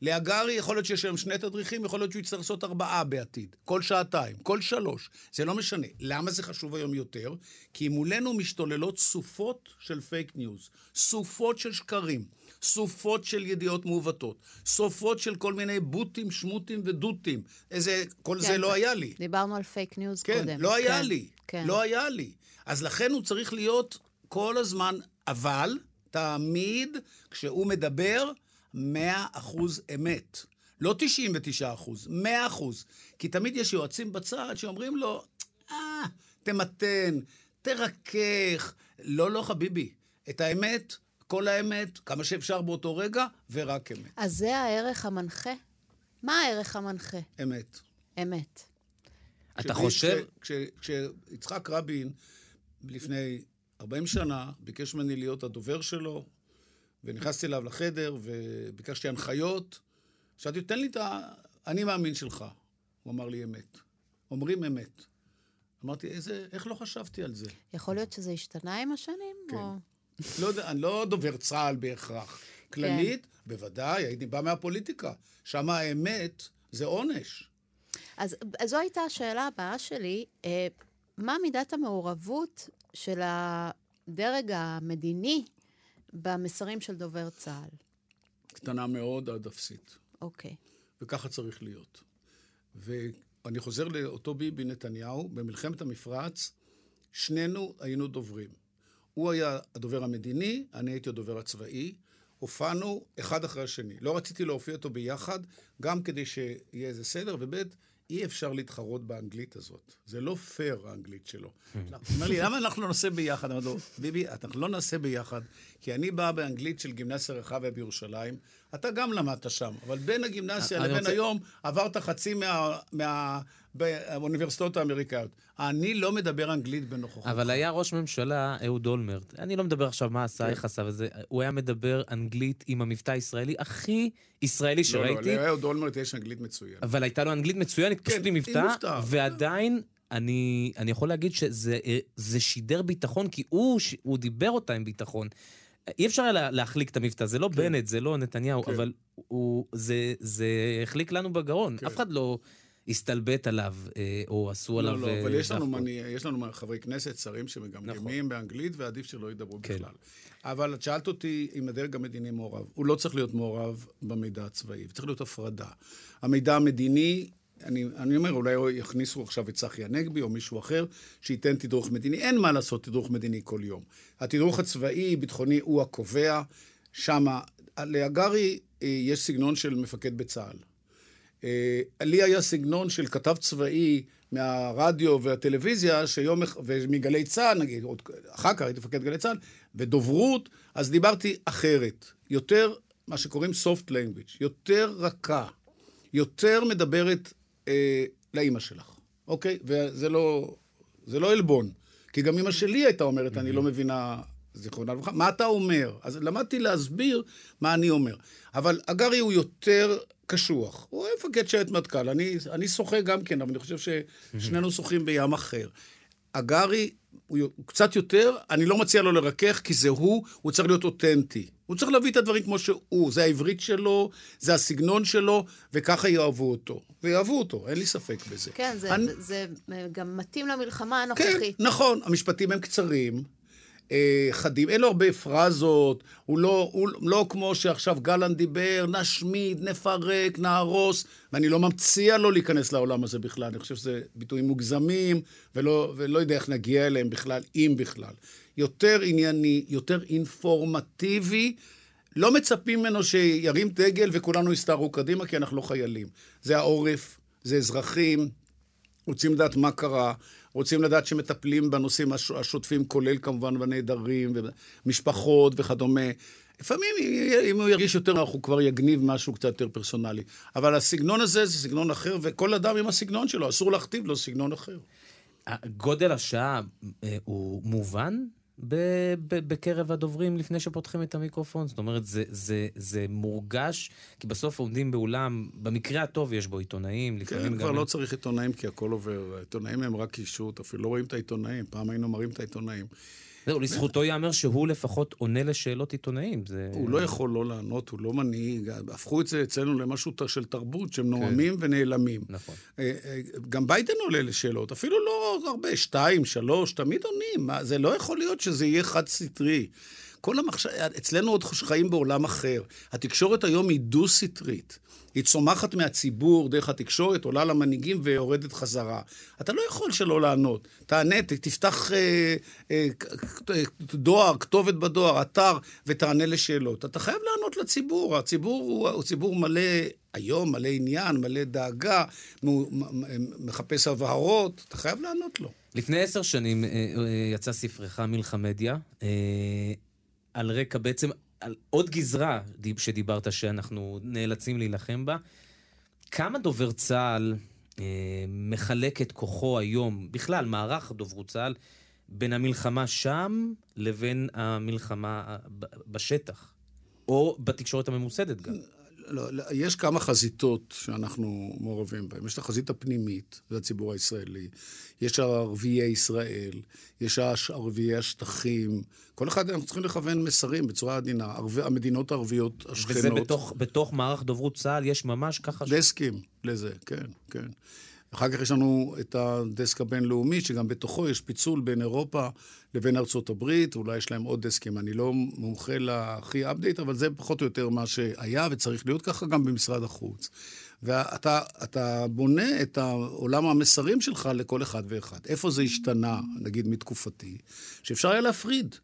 להגרי יכול להיות שיש היום שני תדריכים, יכול להיות שהוא יצטרך לעשות ארבעה בעתיד. כל שעתיים, כל שלוש. זה לא משנה. למה זה חשוב היום יותר? כי מולנו משתוללות סופות של fake news, סופות של שקרים. סופות של ידיעות מעוותות, סופות של כל מיני בוטים, שמוטים ודותים. איזה, כל זה כן, לא היה לי. דיברנו על fake news כן, קודם. לא היה כן, לי. כן. לא היה לי. אז לכן הוא צריך להיות כל הזמן, אבל תמיד כשהוא מדבר, 100 אחוז אמת. לא 99 אחוז, 100 אחוז. כי תמיד יש יועצים בצד שאומרים לו, אה, תמתן, תרכך. לא, לא, חביבי. את האמת, כל האמת, כמה שאפשר באותו רגע, ורק אמת. אז זה הערך המנחה? מה הערך המנחה? אמת. אמת. אתה חושב... כש- כש- כשיצחק רבין, לפני 40 שנה, ביקש ממני להיות הדובר שלו, ונכנסתי אליו לחדר, וביקשתי הנחיות, שאלתי, תן לי את האני מאמין שלך. הוא אמר לי אמת. אומרים אמת. אמרתי, איזה, איך לא חשבתי על זה? יכול להיות שזה השתנה עם השנים? כן. או... לא יודע, אני לא דובר צה"ל בהכרח. כללית, בוודאי, הייתי בא מהפוליטיקה. שם האמת זה עונש. אז, אז זו הייתה השאלה הבאה שלי. אה, מה מידת המעורבות של הדרג המדיני במסרים של דובר צה"ל? קטנה מאוד עד אפסית. אוקיי. וככה צריך להיות. ואני חוזר לאותו ביבי נתניהו, במלחמת המפרץ, שנינו היינו דוברים. הוא היה הדובר המדיני, אני הייתי הדובר הצבאי. הופענו אחד אחרי השני. לא רציתי להופיע אותו ביחד, גם כדי שיהיה איזה סדר, וב' אי אפשר להתחרות באנגלית הזאת. זה לא פייר, האנגלית שלו. הוא אומר לי, למה אנחנו לא נעשה ביחד? אמרתי לו, ביבי, אנחנו לא נעשה ביחד, כי אני בא באנגלית של גימנסיה רחביה בירושלים, אתה גם למדת שם, אבל בין הגימנסיה אני לבין היום עברת חצי מה... מה... באוניברסיטאות האמריקאיות. אני לא מדבר אנגלית בנוכחות. אבל היה ראש ממשלה, אהוד אולמרט, אני לא מדבר עכשיו מה עשה, איך עשה וזה, הוא היה מדבר אנגלית עם המבטא הישראלי הכי ישראלי לא, שראיתי, אולמרט יש אנגלית מצוינת. אבל הייתה לו אנגלית מצוינת, כן, פשוט עם עם מבטא. ועדיין... אני, אני יכול להגיד שזה זה שידר ביטחון, כי הוא, הוא דיבר אותה עם ביטחון. אי אפשר היה לה- להחליק את המבטא, זה לא בנט, זה לא נתניהו, כן. אבל הוא, זה, זה החליק לנו בגרון. כן. אף אחד לא הסתלבט עליו, אה, או עשו עליו... לא, לא, אבל יש לנו. מני, יש לנו חברי כנסת, שרים שמגמגמים באנגלית, ועדיף שלא ידברו כן. בכלל. אבל את שאלת אותי אם הדרג המדיני מעורב. הוא לא צריך להיות מעורב במידע הצבאי, צריך להיות הפרדה. המידע המדיני, אני, אני אומר, אולי יכניסו עכשיו את צחי הנגבי או מישהו אחר, שייתן תדרוך מדיני. אין מה לעשות תדרוך מדיני כל יום. התדרוך הצבאי, ביטחוני, הוא הקובע. שמה, להגרי אה, יש סגנון של מפקד בצה"ל. אה, לי היה סגנון של כתב צבאי מהרדיו והטלוויזיה, שיום, ומגלי צה"ל, נגיד, עוד, אחר כך הייתי מפקד גלי צה"ל, ודוברות, אז דיברתי אחרת. יותר, מה שקוראים soft language, יותר רכה, יותר מדברת אה, לאימא שלך, אוקיי? וזה לא, זה לא עלבון. כי גם אימא שלי הייתה אומרת, אני לא מבינה, זיכרונה לברכה, מה אתה אומר? אז למדתי להסביר מה אני אומר. אבל הגרי הוא יותר קשוח. הוא היה מפקד שייטת מטכ"ל, אני, אני שוחה גם כן, אבל אני חושב ששנינו שוחים בים אחר. הגרי הוא, הוא קצת יותר, אני לא מציע לו לרכך, כי זה הוא, הוא צריך להיות אותנטי. הוא צריך להביא את הדברים כמו שהוא, זה העברית שלו, זה הסגנון שלו, וככה יאהבו אותו. ויאהבו אותו, אין לי ספק בזה. כן, זה, אני- זה, גם מתאים למלחמה כן, הנוכחית. נכון, המשפטים הם קצרים, אה, חדים, אין לו הרבה פרזות, הוא לא, הוא לא כמו שעכשיו גלנט דיבר, נשמיד, נפרק, נהרוס, ואני לא ממציע לו להיכנס לעולם הזה בכלל, אני חושב שזה ביטויים מוגזמים, ולא, ולא יודע איך נגיע אליהם בכלל, אם בכלל. יותר ענייני, יותר אינפורמטיבי, לא מצפים ממנו שירים דגל וכולנו יסתערו קדימה, כי אנחנו לא חיילים. זה העורף, זה אזרחים, רוצים לדעת מה קרה, רוצים לדעת שמטפלים בנושאים השוטפים, כולל כמובן בנעדרים, ומשפחות וכדומה. לפעמים, אם הוא ירגיש יותר הוא כבר יגניב משהו קצת יותר פרסונלי. אבל הסגנון הזה זה סגנון אחר, וכל אדם עם הסגנון שלו, אסור להכתיב לו סגנון אחר. גודל השעה אה, הוא מובן בקרב הדוברים לפני שפותחים את המיקרופון? זאת אומרת, זה, זה, זה מורגש, כי בסוף עומדים באולם, במקרה הטוב יש בו עיתונאים, לפעמים כן, גם... כבר לא צריך עיתונאים, כי הכל עובר. העיתונאים הם רק קישוט, אפילו לא רואים את העיתונאים. פעם היינו מראים את העיתונאים. זהו, לזכותו ייאמר שהוא לפחות עונה לשאלות עיתונאים. זה... הוא לא יכול לא לענות, הוא לא מנהיג. הפכו את זה אצלנו למשהו של תרבות, שהם נואמים כן. ונעלמים. נכון. אה, אה, גם ביידן עולה לשאלות, אפילו לא הרבה, שתיים, שלוש, תמיד עונים. זה לא יכול להיות שזה יהיה חד-סטרי. כל המחשב... אצלנו עוד חיים בעולם אחר. התקשורת היום היא דו-סטרית. היא צומחת מהציבור דרך התקשורת, עולה למנהיגים ויורדת חזרה. אתה לא יכול שלא לענות. תענה, תפתח אה, אה, דואר, כתובת בדואר, אתר, ותענה לשאלות. אתה חייב לענות לציבור. הציבור הוא, הוא ציבור מלא היום, מלא עניין, מלא דאגה, מחפש הבהרות, אתה חייב לענות לו. לפני עשר שנים אה, אה, יצא ספרך מלחמדיה, אה, על רקע בעצם על עוד גזרה שדיברת שאנחנו נאלצים להילחם בה. כמה דובר צה"ל אה, מחלק את כוחו היום, בכלל, מערך דוברות צה"ל, בין המלחמה שם לבין המלחמה בשטח? או בתקשורת הממוסדת גם. לא, לא, יש כמה חזיתות שאנחנו מעורבים בהן. יש את החזית הפנימית, זה הציבור הישראלי. יש ערביי ישראל, יש ערביי השטחים. כל אחד, אנחנו צריכים לכוון מסרים בצורה עדינה. ערב, המדינות הערביות השכנות. וזה בתוך, בתוך מערך דוברות צה"ל יש ממש ככה... דסקים לזה, כן, כן. אחר כך יש לנו את הדסק הבינלאומי, שגם בתוכו יש פיצול בין אירופה לבין ארצות הברית, אולי יש להם עוד דסקים. אני לא מומחה להכי אפדייט, אבל זה פחות או יותר מה שהיה, וצריך להיות ככה גם במשרד החוץ. ואתה בונה את עולם המסרים שלך לכל אחד ואחד. איפה זה השתנה, נגיד מתקופתי, שאפשר היה להפריד.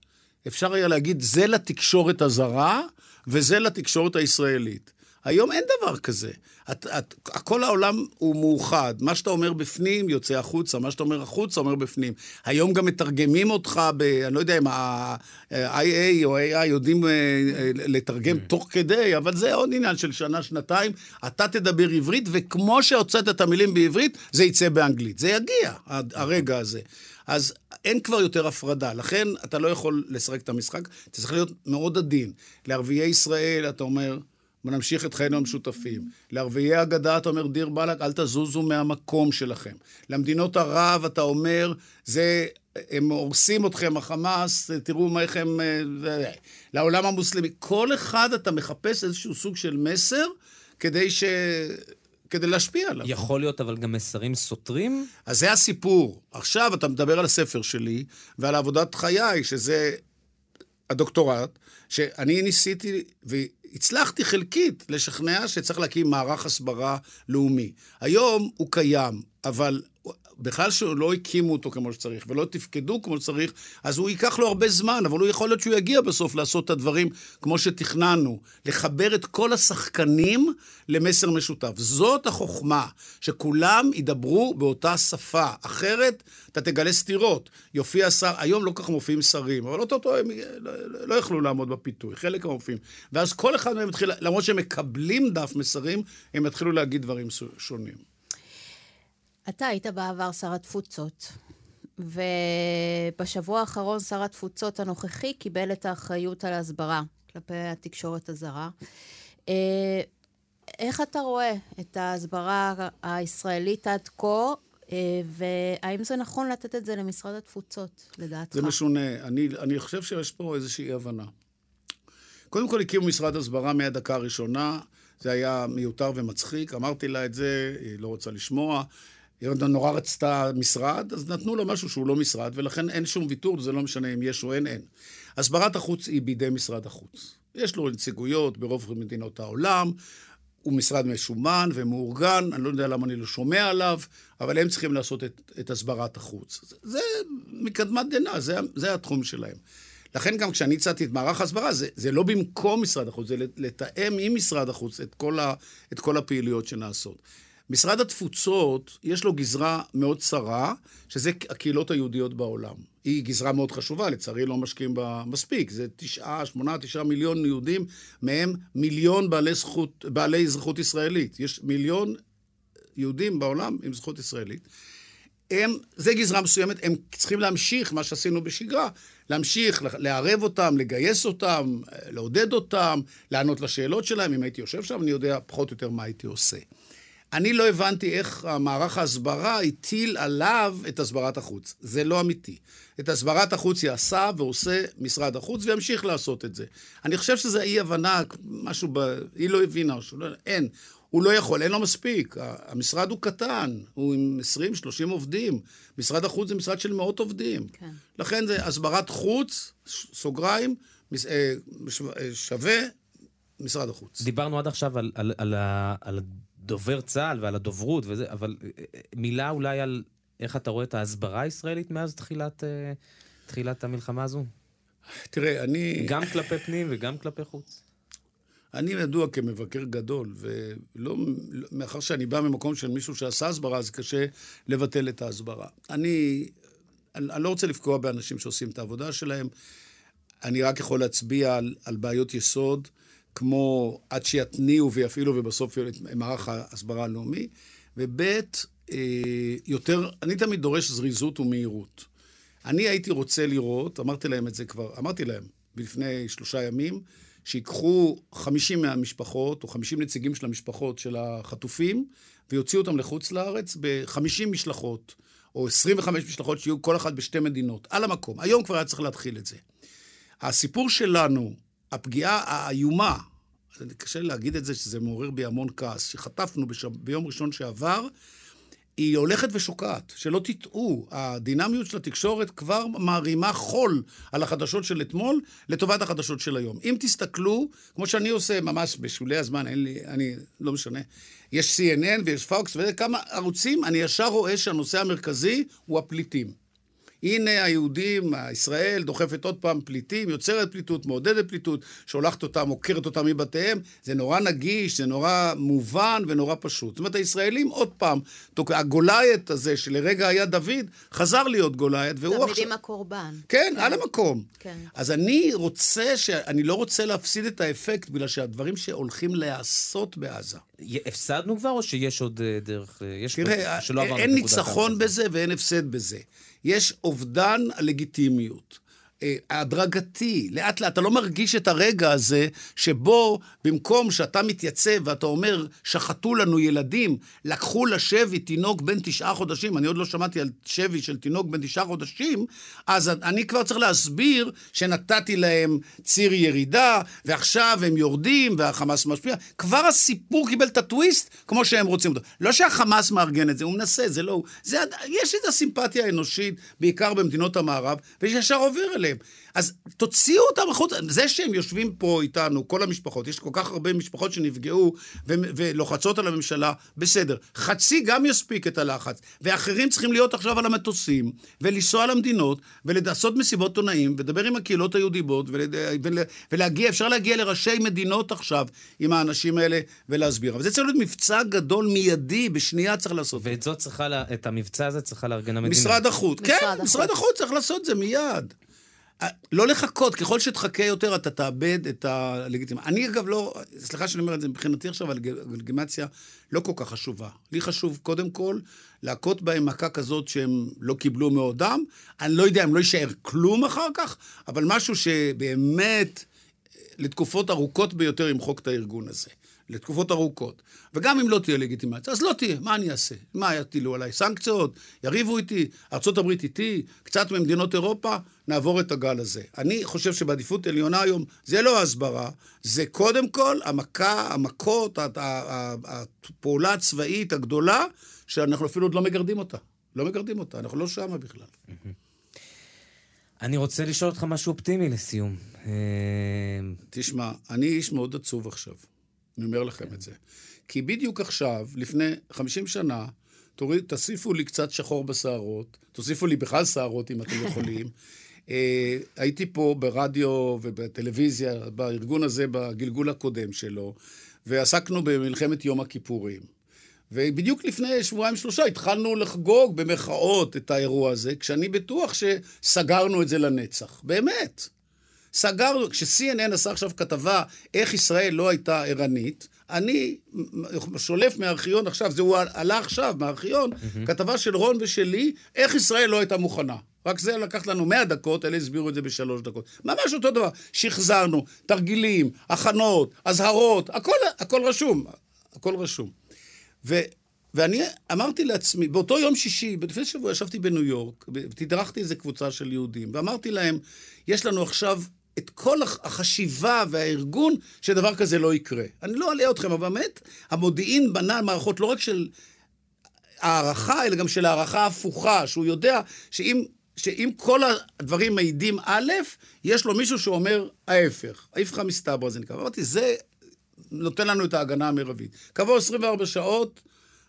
אפשר היה להגיד, זה לתקשורת הזרה וזה לתקשורת הישראלית. היום אין דבר כזה. את, את, כל העולם הוא מאוחד. מה שאתה אומר בפנים יוצא החוצה, מה שאתה אומר החוצה אומר בפנים. היום גם מתרגמים אותך ב... אני לא יודע אם ה-IA או AI יודעים אה, אה, לתרגם mm. תוך כדי, אבל זה עוד עניין של שנה, שנתיים. אתה תדבר עברית, וכמו שהוצאת את המילים בעברית, זה יצא באנגלית. זה יגיע, הרגע הזה. אז אין כבר יותר הפרדה, לכן אתה לא יכול לשחק את המשחק, אתה צריך להיות מאוד עדין. לערביי ישראל, אתה אומר, ונמשיך את חיינו המשותפים. לערביי הגדה אתה אומר, דיר באלק, אל תזוזו מהמקום שלכם. למדינות ערב אתה אומר, זה, הם הורסים אתכם, החמאס, תראו איך הם... אה, לעולם המוסלמי. כל אחד אתה מחפש איזשהו סוג של מסר כדי ש... כדי להשפיע עליו. יכול להיות אבל גם מסרים סותרים? אז זה הסיפור. עכשיו אתה מדבר על הספר שלי ועל עבודת חיי, שזה הדוקטורט, שאני ניסיתי, הצלחתי חלקית לשכנע שצריך להקים מערך הסברה לאומי. היום הוא קיים, אבל בכלל שלא הקימו אותו כמו שצריך ולא תפקדו כמו שצריך, אז הוא ייקח לו הרבה זמן, אבל הוא יכול להיות שהוא יגיע בסוף לעשות את הדברים כמו שתכננו, לחבר את כל השחקנים למסר משותף. זאת החוכמה, שכולם ידברו באותה שפה, אחרת אתה תגלה סתירות. יופיע שר, היום לא כל כך מופיעים שרים, אבל אותו הם לא, לא יכלו לעמוד בפיתוי, חלק מופיעים. ואז כל אחד מהם יתחיל, למרות שהם מקבלים דף מסרים, הם יתחילו להגיד דברים שונים. אתה היית בעבר שר התפוצות, ובשבוע האחרון שר התפוצות הנוכחי קיבל את האחריות על ההסברה כלפי התקשורת הזרה. אה, איך אתה רואה את ההסברה הישראלית עד כה, אה, והאם זה נכון לתת את זה למשרד התפוצות, לדעתך? זה משונה. אני, אני חושב שיש פה איזושהי הבנה. קודם כל הקימו משרד הסברה מהדקה הראשונה, זה היה מיותר ומצחיק, אמרתי לה את זה, היא לא רוצה לשמוע. היא נורא רצתה משרד, אז נתנו לה משהו שהוא לא משרד, ולכן אין שום ויתור, זה לא משנה אם יש או אין, אין. הסברת החוץ היא בידי משרד החוץ. יש לו נציגויות ברוב מדינות העולם, הוא משרד משומן ומאורגן, אני לא יודע למה אני לא שומע עליו, אבל הם צריכים לעשות את, את הסברת החוץ. זה, זה מקדמת דנא, זה, זה התחום שלהם. לכן גם כשאני הצעתי את מערך ההסברה, זה, זה לא במקום משרד החוץ, זה לתאם עם משרד החוץ את כל, ה, את כל הפעילויות שנעשות. משרד התפוצות, יש לו גזרה מאוד צרה, שזה הקהילות היהודיות בעולם. היא גזרה מאוד חשובה, לצערי לא משקיעים בה מספיק. זה תשעה, שמונה, תשעה מיליון יהודים, מהם מיליון בעלי, זכות, בעלי אזרחות ישראלית. יש מיליון יהודים בעולם עם זכות ישראלית. הם, זה גזרה מסוימת, הם צריכים להמשיך מה שעשינו בשגרה, להמשיך, לערב אותם, לגייס אותם, לעודד אותם, לענות לשאלות שלהם. אם הייתי יושב שם, אני יודע פחות או יותר מה הייתי עושה. אני לא הבנתי איך מערך ההסברה הטיל עליו את הסברת החוץ. זה לא אמיתי. את הסברת החוץ יעשה ועושה משרד החוץ וימשיך לעשות את זה. אני חושב שזה אי-הבנה, משהו ב... היא לא הבינה, לא... אין. הוא לא יכול, אין לו מספיק. המשרד הוא קטן, הוא עם 20-30 עובדים. משרד החוץ זה משרד של מאות עובדים. כן. לכן זה הסברת חוץ, סוגריים, אה, אה, שווה משרד החוץ. דיברנו עד עכשיו על, על, על, על דובר צה"ל ועל הדוברות וזה, אבל אה, אה, מילה אולי על איך אתה רואה את ההסברה הישראלית מאז תחילת, אה, תחילת המלחמה הזו? תראה, אני... גם כלפי פנים וגם כלפי חוץ. אני ידוע כמבקר גדול, ולא, מאחר שאני בא ממקום של מישהו שעשה הסברה, אז קשה לבטל את ההסברה. אני, אני לא רוצה לפגוע באנשים שעושים את העבודה שלהם, אני רק יכול להצביע על, על בעיות יסוד. כמו עד שיתניעו ויפעילו ובסוף מערך ההסברה הלאומי, וב' אה, יותר, אני תמיד דורש זריזות ומהירות. אני הייתי רוצה לראות, אמרתי להם את זה כבר, אמרתי להם לפני שלושה ימים, שיקחו 50 מהמשפחות, או 50 נציגים של המשפחות של החטופים, ויוציאו אותם לחוץ לארץ ב-50 משלחות, או 25 משלחות שיהיו כל אחת בשתי מדינות, על המקום. היום כבר היה צריך להתחיל את זה. הסיפור שלנו, הפגיעה האיומה, קשה להגיד את זה, שזה מעורר בי המון כעס, שחטפנו בשב... ביום ראשון שעבר, היא הולכת ושוקעת. שלא תטעו, הדינמיות של התקשורת כבר מערימה חול על החדשות של אתמול לטובת החדשות של היום. אם תסתכלו, כמו שאני עושה ממש בשולי הזמן, אין לי, אני, לא משנה, יש CNN ויש Fox וכמה ערוצים, אני ישר רואה שהנושא המרכזי הוא הפליטים. הנה היהודים, ישראל דוחפת עוד פעם פליטים, יוצרת פליטות, מעודדת פליטות, שולחת אותם, עוקרת אותם מבתיהם. זה נורא נגיש, זה נורא מובן ונורא פשוט. זאת אומרת, הישראלים עוד פעם, הגוליית הזה שלרגע היה דוד, חזר להיות גוליית, והוא עכשיו... תמיד עם הקורבן. כן, כן, על המקום. כן. אז אני רוצה, ש... אני לא רוצה להפסיד את האפקט, בגלל שהדברים שהולכים להיעשות בעזה. הפסדנו כבר, או שיש עוד אה, דרך? אה, יש תראה, אין ניצחון בזה ואין הפסד בזה. יש אובדן הלגיטימיות. אה, הדרגתי, לאט לאט, אתה לא מרגיש את הרגע הזה שבו במקום שאתה מתייצב ואתה אומר, שחטו לנו ילדים, לקחו לשבי תינוק בן תשעה חודשים, אני עוד לא שמעתי על שבי של תינוק בן תשעה חודשים, אז אני כבר צריך להסביר שנתתי להם ציר ירידה, ועכשיו הם יורדים והחמאס משפיע. כבר הסיפור קיבל את הטוויסט כמו שהם רוצים אותו. לא שהחמאס מארגן את זה, הוא מנסה, זה לא הוא. זה, יש את הסימפתיה האנושית, בעיקר במדינות המערב, וישר עובר אליהם. עליהם. אז תוציאו אותם החוצה. זה שהם יושבים פה איתנו, כל המשפחות, יש כל כך הרבה משפחות שנפגעו ו- ולוחצות על הממשלה, בסדר. חצי גם יספיק את הלחץ. ואחרים צריכים להיות עכשיו על המטוסים, ולנסוע למדינות, ולעשות מסיבות עונאים, ולדבר עם הקהילות היהודיות, ול- ול- ולהגיע, אפשר להגיע לראשי מדינות עכשיו עם האנשים האלה ולהסביר. אבל זה צריך להיות מבצע גדול מיידי, בשנייה צריך לעשות. ואת זאת צריכה, את המבצע הזה צריכה לארגן המדינה. משרד החוץ, כן, משרד החוץ צריך לעשות את זה מיד. לא לחכות, ככל שתחכה יותר אתה תאבד את הלגיטימציה. אני אגב לא, סליחה שאני אומר את זה, מבחינתי עכשיו הלגיטימציה לא כל כך חשובה. לי חשוב קודם כל להכות בהם מכה כזאת שהם לא קיבלו מעודם. אני לא יודע אם לא יישאר כלום אחר כך, אבל משהו שבאמת לתקופות ארוכות ביותר ימחוק את הארגון הזה. לתקופות ארוכות. וגם אם לא תהיה לגיטימציה, אז לא תהיה, מה אני אעשה? מה יטילו עליי? סנקציות? יריבו איתי? ארה"ב איתי? קצת ממדינות אירופה? נעבור את הגל הזה. אני חושב שבעדיפות עליונה היום זה לא הסברה, זה קודם כל המכה, המכות, הפעולה הצבאית הגדולה, שאנחנו אפילו עוד לא מגרדים אותה. לא מגרדים אותה, אנחנו לא שמה בכלל. אני רוצה לשאול אותך משהו אופטימי לסיום. אה, תשמע, אני איש מאוד עצוב עכשיו. אני אומר לכם את זה. כי בדיוק עכשיו, לפני 50 שנה, תוריד, תוסיפו לי קצת שחור בשערות, תוסיפו לי בכלל שערות אם אתם יכולים. אה, הייתי פה ברדיו ובטלוויזיה, בארגון הזה, בגלגול הקודם שלו, ועסקנו במלחמת יום הכיפורים. ובדיוק לפני שבועיים-שלושה התחלנו לחגוג במחאות את האירוע הזה, כשאני בטוח שסגרנו את זה לנצח. באמת. סגרנו, כש-CNN עשה עכשיו כתבה איך ישראל לא הייתה ערנית, אני שולף מהארכיון עכשיו, זה הוא עלה עכשיו מהארכיון, mm-hmm. כתבה של רון ושלי, איך ישראל לא הייתה מוכנה. רק זה לקח לנו 100 דקות, אלה הסבירו את זה בשלוש דקות. ממש אותו דבר. שחזרנו, תרגילים, הכנות, אזהרות, הכל, הכל רשום. הכל רשום. ו, ואני אמרתי לעצמי, באותו יום שישי, לפני שבוע ישבתי בניו יורק, תדרכתי איזה קבוצה של יהודים, ואמרתי להם, יש לנו עכשיו את כל החשיבה והארגון שדבר כזה לא יקרה. אני לא אלאה אתכם, אבל באמת, המודיעין בנה מערכות לא רק של הערכה, אלא גם של הערכה הפוכה, שהוא יודע שאם, שאם כל הדברים מעידים א', יש לו מישהו שאומר ההפך. ההפכה מסתברא זה נקרא. אמרתי, זה נותן לנו את ההגנה המרבית. כעבור 24 שעות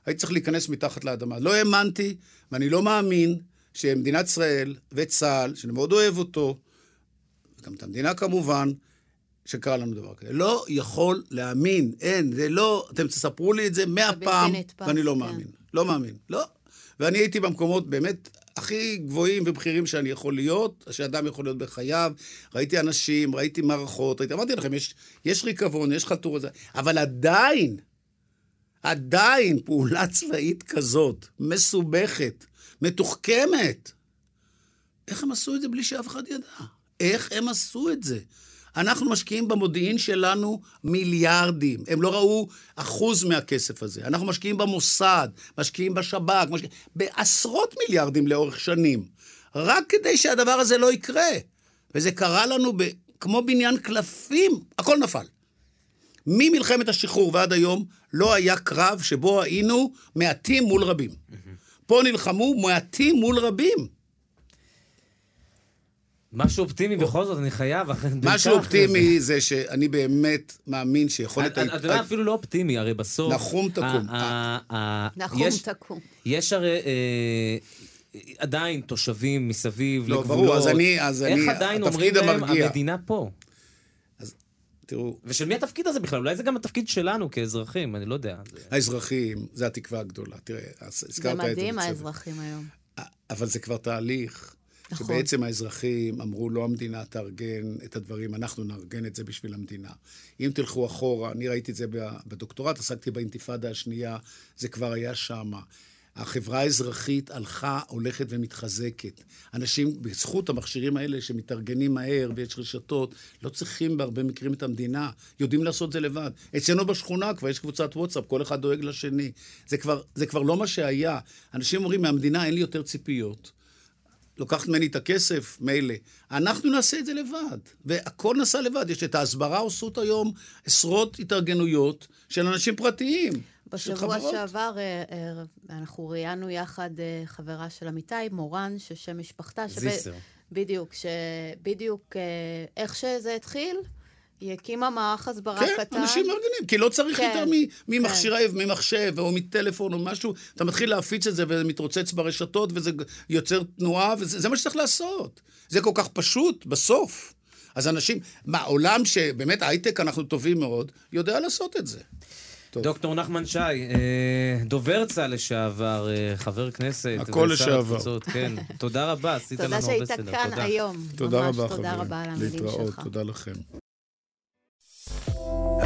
הייתי צריך להיכנס מתחת לאדמה. לא האמנתי, ואני לא מאמין, שמדינת ישראל וצה"ל, שאני מאוד אוהב אותו, וגם את המדינה כמובן, שקרה לנו דבר כזה. לא יכול להאמין, אין, זה לא, אתם תספרו לי את זה מאה פעם, ואני לא כן. מאמין. לא מאמין, לא. ואני הייתי במקומות באמת הכי גבוהים ובכירים שאני יכול להיות, שאדם יכול להיות בחייו. ראיתי אנשים, ראיתי מערכות, ראיתי, אמרתי לכם, יש, יש ריקבון, יש חלטור אבל עדיין, עדיין פעולה צבאית כזאת, מסובכת, מתוחכמת, איך הם עשו את זה בלי שאף אחד ידע? איך הם עשו את זה? אנחנו משקיעים במודיעין שלנו מיליארדים. הם לא ראו אחוז מהכסף הזה. אנחנו משקיעים במוסד, משקיעים בשב"כ, משקיעים... בעשרות מיליארדים לאורך שנים. רק כדי שהדבר הזה לא יקרה. וזה קרה לנו ב... כמו בניין קלפים, הכל נפל. ממלחמת השחרור ועד היום לא היה קרב שבו היינו מעטים מול רבים. פה נלחמו מעטים מול רבים. משהו אופטימי בכל זאת, אני חייב, משהו אופטימי זה שאני באמת מאמין שיכולת... אתה יודע, אפילו לא אופטימי, הרי בסוף... נחום תקום. נחום תקום. יש הרי... אה, עדיין תושבים מסביב לגבולות. לא, ברור, אז אני, אז אני, איך עדיין אומרים להם, המדינה פה? אז תראו... ושל מי התפקיד הזה בכלל? אולי זה גם התפקיד שלנו כאזרחים, אני לא יודע. האזרחים, זה התקווה הגדולה. תראה, הזכרת את זה. זה מדהים, האזרחים היום. אבל זה כבר תהליך. נכון. שבעצם האזרחים אמרו, לא המדינה תארגן את הדברים, אנחנו נארגן את זה בשביל המדינה. אם תלכו אחורה, אני ראיתי את זה בדוקטורט, עסקתי באינתיפאדה השנייה, זה כבר היה שמה. החברה האזרחית הלכה, הולכת ומתחזקת. אנשים, בזכות המכשירים האלה שמתארגנים מהר ויש רשתות, לא צריכים בהרבה מקרים את המדינה, יודעים לעשות את זה לבד. אצלנו בשכונה כבר יש קבוצת וואטסאפ, כל אחד דואג לשני. זה כבר, זה כבר לא מה שהיה. אנשים אומרים, מהמדינה אין לי יותר ציפיות. לוקחת ממני את הכסף, מילא. אנחנו נעשה את זה לבד, והכל נעשה לבד. יש את ההסברה עושות היום עשרות התארגנויות של אנשים פרטיים. בשבוע שעבר אה, אה, אנחנו ראיינו יחד אה, חברה של אמיתי, מורן, ששם משפחתה. זיסר. בדיוק, שבדיוק איך שזה התחיל, היא הקימה מערך הסברה כן, קטן. כן, אנשים מארגנים, כי לא צריך כן, יותר ממכשיר, כן. ממחשב או מטלפון או משהו. אתה מתחיל להפיץ את זה וזה מתרוצץ ברשתות וזה יוצר תנועה, וזה מה שצריך לעשות. זה כל כך פשוט, בסוף. אז אנשים, מה, עולם שבאמת הייטק אנחנו טובים מאוד, יודע לעשות את זה. טוב. דוקטור נחמן שי, אה, דובר צה"ל לשעבר, אה, חבר כנסת. הכל לשעבר. התפוצות, כן. תודה רבה, עשית לנו הרבה סדר. תודה שהיית כאן היום. תודה רבה, חברים. תודה רבה על המילים שלך. להתראות, תודה לכם.